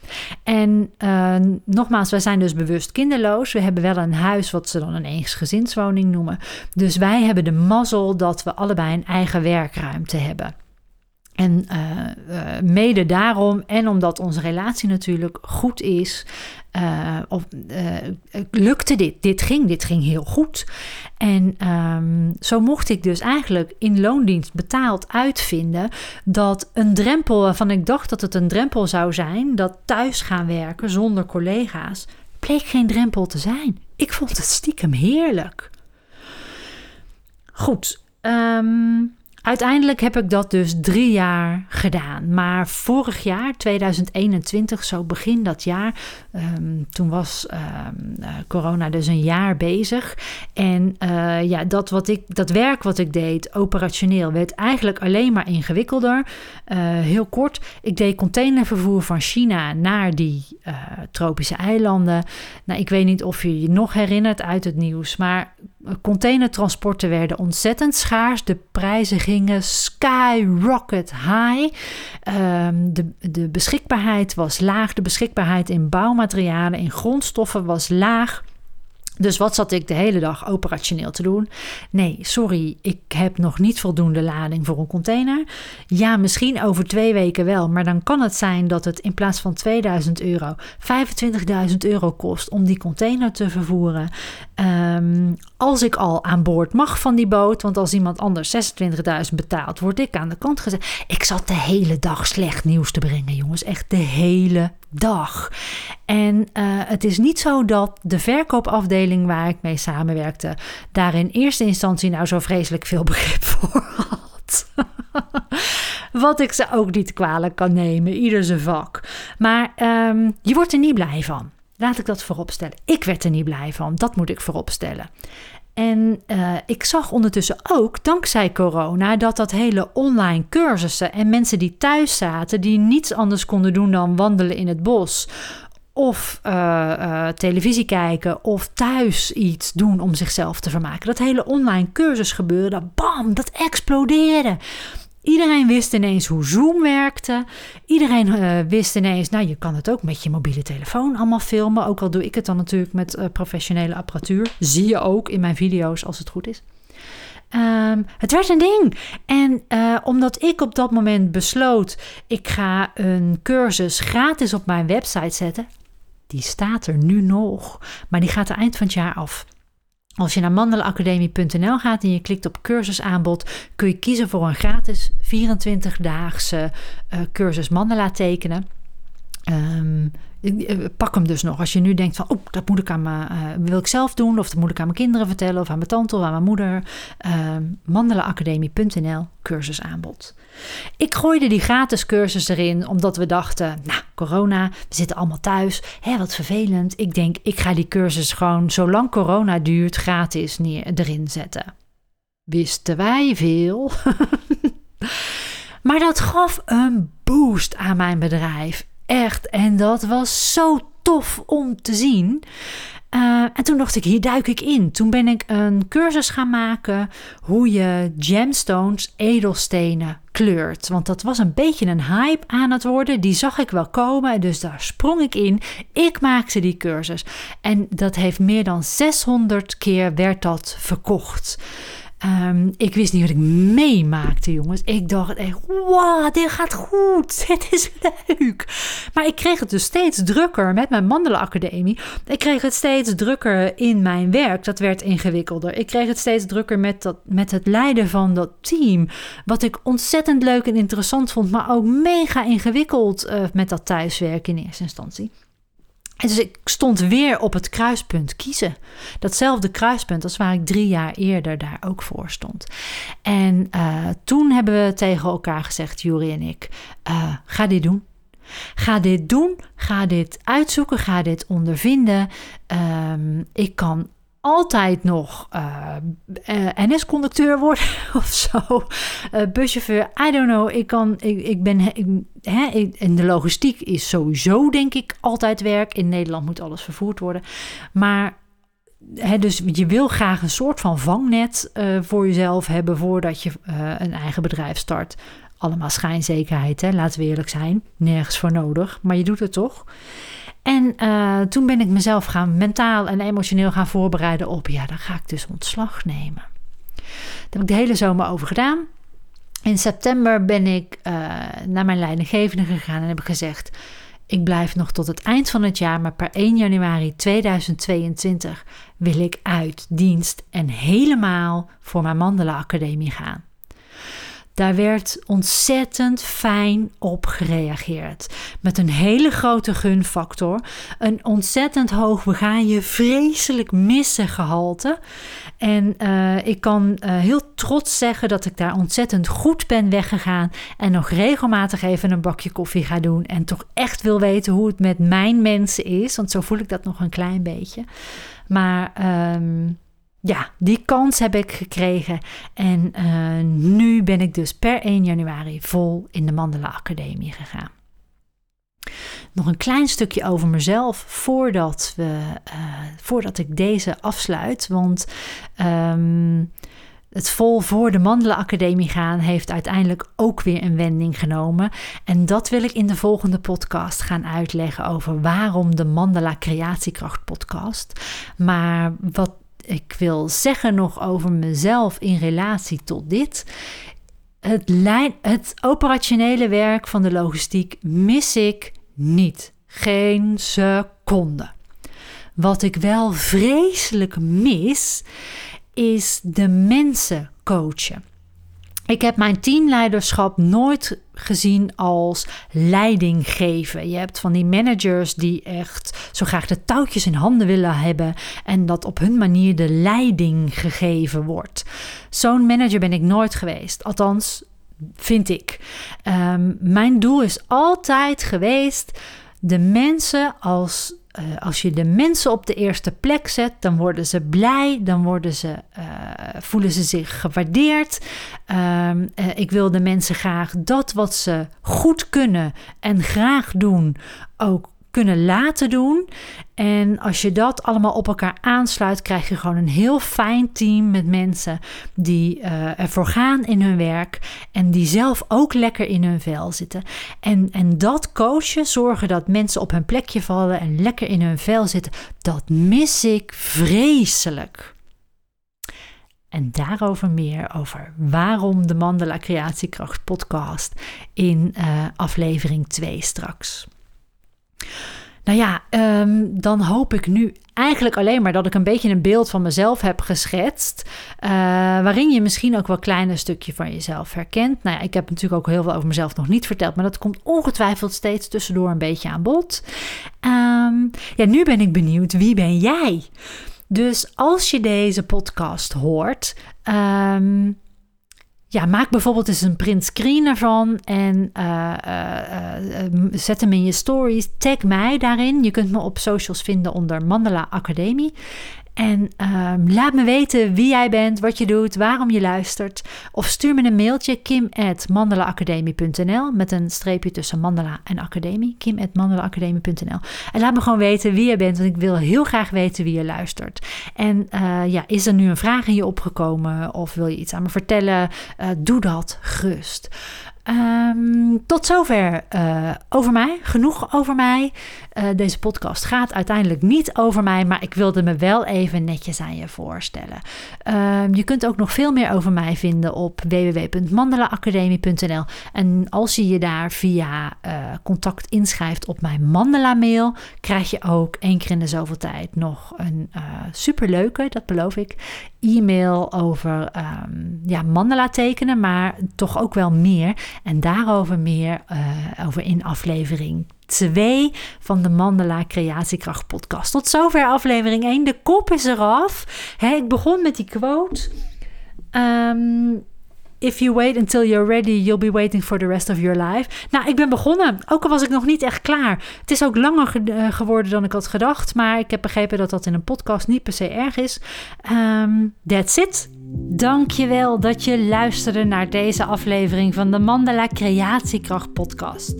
En uh, nogmaals, wij zijn dus bewust kinderloos. We hebben wel een huis wat ze dan een eensgezinswoning noemen. Dus wij hebben de mazzel dat we allebei een eigen werkruimte hebben. En uh, uh, mede daarom en omdat onze relatie natuurlijk goed is, uh, of, lukte dit. Dit ging, dit ging heel goed. En um, zo mocht ik dus eigenlijk in loondienst betaald uitvinden dat een drempel waarvan ik dacht dat het een drempel zou zijn, dat thuis gaan werken zonder collega's, bleek geen drempel te zijn. Ik vond het stiekem heerlijk. Goed. Um, Uiteindelijk heb ik dat dus drie jaar gedaan. Maar vorig jaar, 2021, zo begin dat jaar, um, toen was um, corona dus een jaar bezig. En uh, ja, dat, wat ik, dat werk wat ik deed, operationeel, werd eigenlijk alleen maar ingewikkelder. Uh, heel kort, ik deed containervervoer van China naar die tropische eilanden. Nou, ik weet niet of je je nog herinnert uit het nieuws, maar containertransporten werden ontzettend schaars. De prijzen gingen skyrocket high. Um, de, de beschikbaarheid was laag. De beschikbaarheid in bouwmaterialen, in grondstoffen was laag. Dus wat zat ik de hele dag operationeel te doen? Nee, sorry, ik heb nog niet voldoende lading voor een container. Ja, misschien over twee weken wel, maar dan kan het zijn dat het in plaats van 2000 euro 25.000 euro kost om die container te vervoeren. Ehm, als ik al aan boord mag van die boot, want als iemand anders 26.000 betaalt, word ik aan de kant gezet. Ik zat de hele dag slecht nieuws te brengen, jongens. Echt de hele dag. En uh, het is niet zo dat de verkoopafdeling waar ik mee samenwerkte, daar in eerste instantie nou zo vreselijk veel begrip [LAUGHS] voor had. [LAUGHS] Wat ik ze ook niet kwalijk kan nemen, ieder zijn vak. Maar um, je wordt er niet blij van. Laat ik dat vooropstellen. Ik werd er niet blij van. Dat moet ik vooropstellen. En uh, ik zag ondertussen ook, dankzij corona, dat dat hele online cursussen en mensen die thuis zaten, die niets anders konden doen dan wandelen in het bos. Of uh, uh, televisie kijken of thuis iets doen om zichzelf te vermaken. Dat hele online cursusgebeuren, bam, dat explodeerde. Iedereen wist ineens hoe Zoom werkte. Iedereen uh, wist ineens, nou je kan het ook met je mobiele telefoon allemaal filmen. Ook al doe ik het dan natuurlijk met professionele apparatuur. Zie je ook in mijn video's als het goed is. Um, het werd een ding. En omdat ik op dat moment besloot, ik ga een cursus gratis op mijn website zetten. Die staat er nu nog, maar die gaat eind van het jaar af. Als je naar mandelenacademie.nl gaat en je klikt op cursusaanbod, kun je kiezen voor een gratis 24-daagse uh, cursus mandala tekenen. Um, pak hem dus nog. Als je nu denkt van, oh, dat moet ik aan mijn, uh, wil ik zelf doen, of dat moet ik aan mijn kinderen vertellen, of aan mijn tante of aan mijn moeder. Uh, Mandelaacademie.nl cursusaanbod. Ik gooide die gratis cursus erin, omdat we dachten, nou, corona, we zitten allemaal thuis, hè, wat vervelend. Ik denk, ik ga die cursus gewoon, zolang corona duurt, gratis neer, erin zetten. Wisten wij veel. [LAUGHS] maar dat gaf een boost aan mijn bedrijf. Echt. En dat was zo tof om te zien. Uh, en toen dacht ik, hier duik ik in. Toen ben ik een cursus gaan maken hoe je gemstones, edelstenen, kleurt. Want dat was een beetje een hype aan het worden. Die zag ik wel komen, dus daar sprong ik in. Ik maakte die cursus. En dat heeft meer dan 600 keer werd dat verkocht. Um, ik wist niet wat ik meemaakte, jongens. Ik dacht echt, wow, dit gaat goed. [LAUGHS] Dit is leuk. Maar ik kreeg het dus steeds drukker met mijn Mandelenacademie. Ik kreeg het steeds drukker in mijn werk. Dat werd ingewikkelder. Ik kreeg het steeds drukker met, dat, met het leiden van dat team. Wat ik ontzettend leuk en interessant vond, maar ook mega ingewikkeld uh, met dat thuiswerken in eerste instantie. Dus ik stond weer op het kruispunt kiezen. Datzelfde kruispunt als waar ik drie jaar eerder daar ook voor stond. En uh, toen hebben we tegen elkaar gezegd, Jury en ik, uh, ga dit doen. Ga dit doen, ga dit uitzoeken, ga dit ondervinden. Um, ik kan altijd nog uh, uh, NS-conducteur worden [LAUGHS] of zo. Uh, buschauffeur, I don't know. Ik, kan, ik, ik ben, hè, in de logistiek is sowieso denk ik altijd werk. In Nederland moet alles vervoerd worden. Maar hè, dus je wil graag een soort van vangnet voor jezelf hebben voordat je een eigen bedrijf start. Allemaal schijnzekerheid, hè? laten we eerlijk zijn. Nergens voor nodig, maar je doet het toch. En uh, toen ben ik mezelf gaan mentaal en emotioneel gaan voorbereiden op, ja, dan ga ik dus ontslag nemen. Daar heb ik de hele zomer over gedaan. In september ben ik uh, naar mijn leidinggevende gegaan en heb ik gezegd: Ik blijf nog tot het eind van het jaar, maar per 1 januari 2022 wil ik uit dienst en helemaal voor mijn Mandela Academie gaan. Daar werd ontzettend fijn op gereageerd. Met een hele grote gunfactor. Een ontzettend hoog, je vreselijk missen gehalte. En uh, ik kan uh, heel trots zeggen dat ik daar ontzettend goed ben weggegaan. En nog regelmatig even een bakje koffie ga doen. En toch echt wil weten hoe het met mijn mensen is. Want zo voel ik dat nog een klein beetje. Maar... Um, ja, die kans heb ik gekregen. En uh, nu ben ik dus per 1 januari vol in de Mandela Academie gegaan. Nog een klein stukje over mezelf voordat, we, uh, voordat ik deze afsluit. Want um, het vol voor de Mandelenacademie gaan heeft uiteindelijk ook weer een wending genomen. En dat wil ik in de volgende podcast gaan uitleggen over waarom de Mandela Creatiekracht podcast. Maar wat ik wil zeggen nog over mezelf in relatie tot dit. Het, lijn, het operationele werk van de logistiek mis ik niet. Geen seconde. Wat ik wel vreselijk mis, is de mensen coachen. Ik heb mijn teamleiderschap nooit gezien als leiding geven. Je hebt van die managers die echt zo graag de touwtjes in handen willen hebben en dat op hun manier de leiding gegeven wordt. Zo'n manager ben ik nooit geweest. Althans, vind ik. Um, mijn doel is altijd geweest de mensen als uh, als je de mensen op de eerste plek zet, dan worden ze blij, dan worden ze, uh, voelen ze zich gewaardeerd. Uh, ik wil de mensen graag dat wat ze goed kunnen en graag doen ook kunnen laten doen. En als je dat allemaal op elkaar aansluit, krijg je gewoon een heel fijn team met mensen die uh, ervoor gaan in hun werk en die zelf ook lekker in hun vel zitten. En, en dat coachen, zorgen dat mensen op hun plekje vallen en lekker in hun vel zitten, dat mis ik vreselijk. En daarover meer over waarom de Mandela Creatiekracht podcast in uh, aflevering 2 straks. Nou ja, um, dan hoop ik nu eigenlijk alleen maar dat ik een beetje een beeld van mezelf heb geschetst. Uh, waarin je misschien ook wel kleine stukje van jezelf herkent. Nou ja, ik heb natuurlijk ook heel veel over mezelf nog niet verteld. Maar dat komt ongetwijfeld steeds tussendoor een beetje aan bod. Um, ja, nu ben ik benieuwd. Wie ben jij? Dus als je deze podcast hoort. Um, ja, maak bijvoorbeeld eens een print screen ervan en uh, uh, uh, zet hem in je stories. Tag mij daarin. Je kunt me op socials vinden onder Mandela Academie. En um, laat me weten wie jij bent, wat je doet, waarom je luistert. Of stuur me een mailtje kim.mandelaacademie.nl met een streepje tussen Mandela en Academie. kim.mandelaacademie.nl En laat me gewoon weten wie jij bent, want ik wil heel graag weten wie je luistert. En uh, ja, is er nu een vraag in je opgekomen of wil je iets aan me vertellen? Uh, doe dat gerust. Um, tot zover uh, over mij. Genoeg over mij. Uh, deze podcast gaat uiteindelijk niet over mij, maar ik wilde me wel even netjes aan je voorstellen. Um, je kunt ook nog veel meer over mij vinden op www.mandelaacademie.nl. En als je je daar via uh, contact inschrijft op mijn Mandela mail, krijg je ook één keer in de zoveel tijd nog een superleuke, dat beloof ik, e-mail over um, ja, mandala tekenen, maar toch ook wel meer. En daarover meer uh, over in aflevering 2 van de Mandala Creatiekracht podcast. Tot zover aflevering 1. De kop is eraf. He, ik begon met die quote. Um, If you wait until you're ready, you'll be waiting for the rest of your life. Nou, ik ben begonnen. Ook al was ik nog niet echt klaar. Het is ook langer ge uh, geworden dan ik had gedacht. Maar ik heb begrepen dat dat in een podcast niet per se erg is. Um, that's it. Dankjewel dat je luisterde naar deze aflevering van de Mandala Creatiekracht podcast.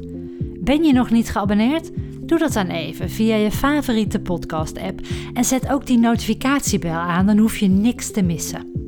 Ben je nog niet geabonneerd? Doe dat dan even via je favoriete podcast app. En zet ook die notificatiebel aan, dan hoef je niks te missen.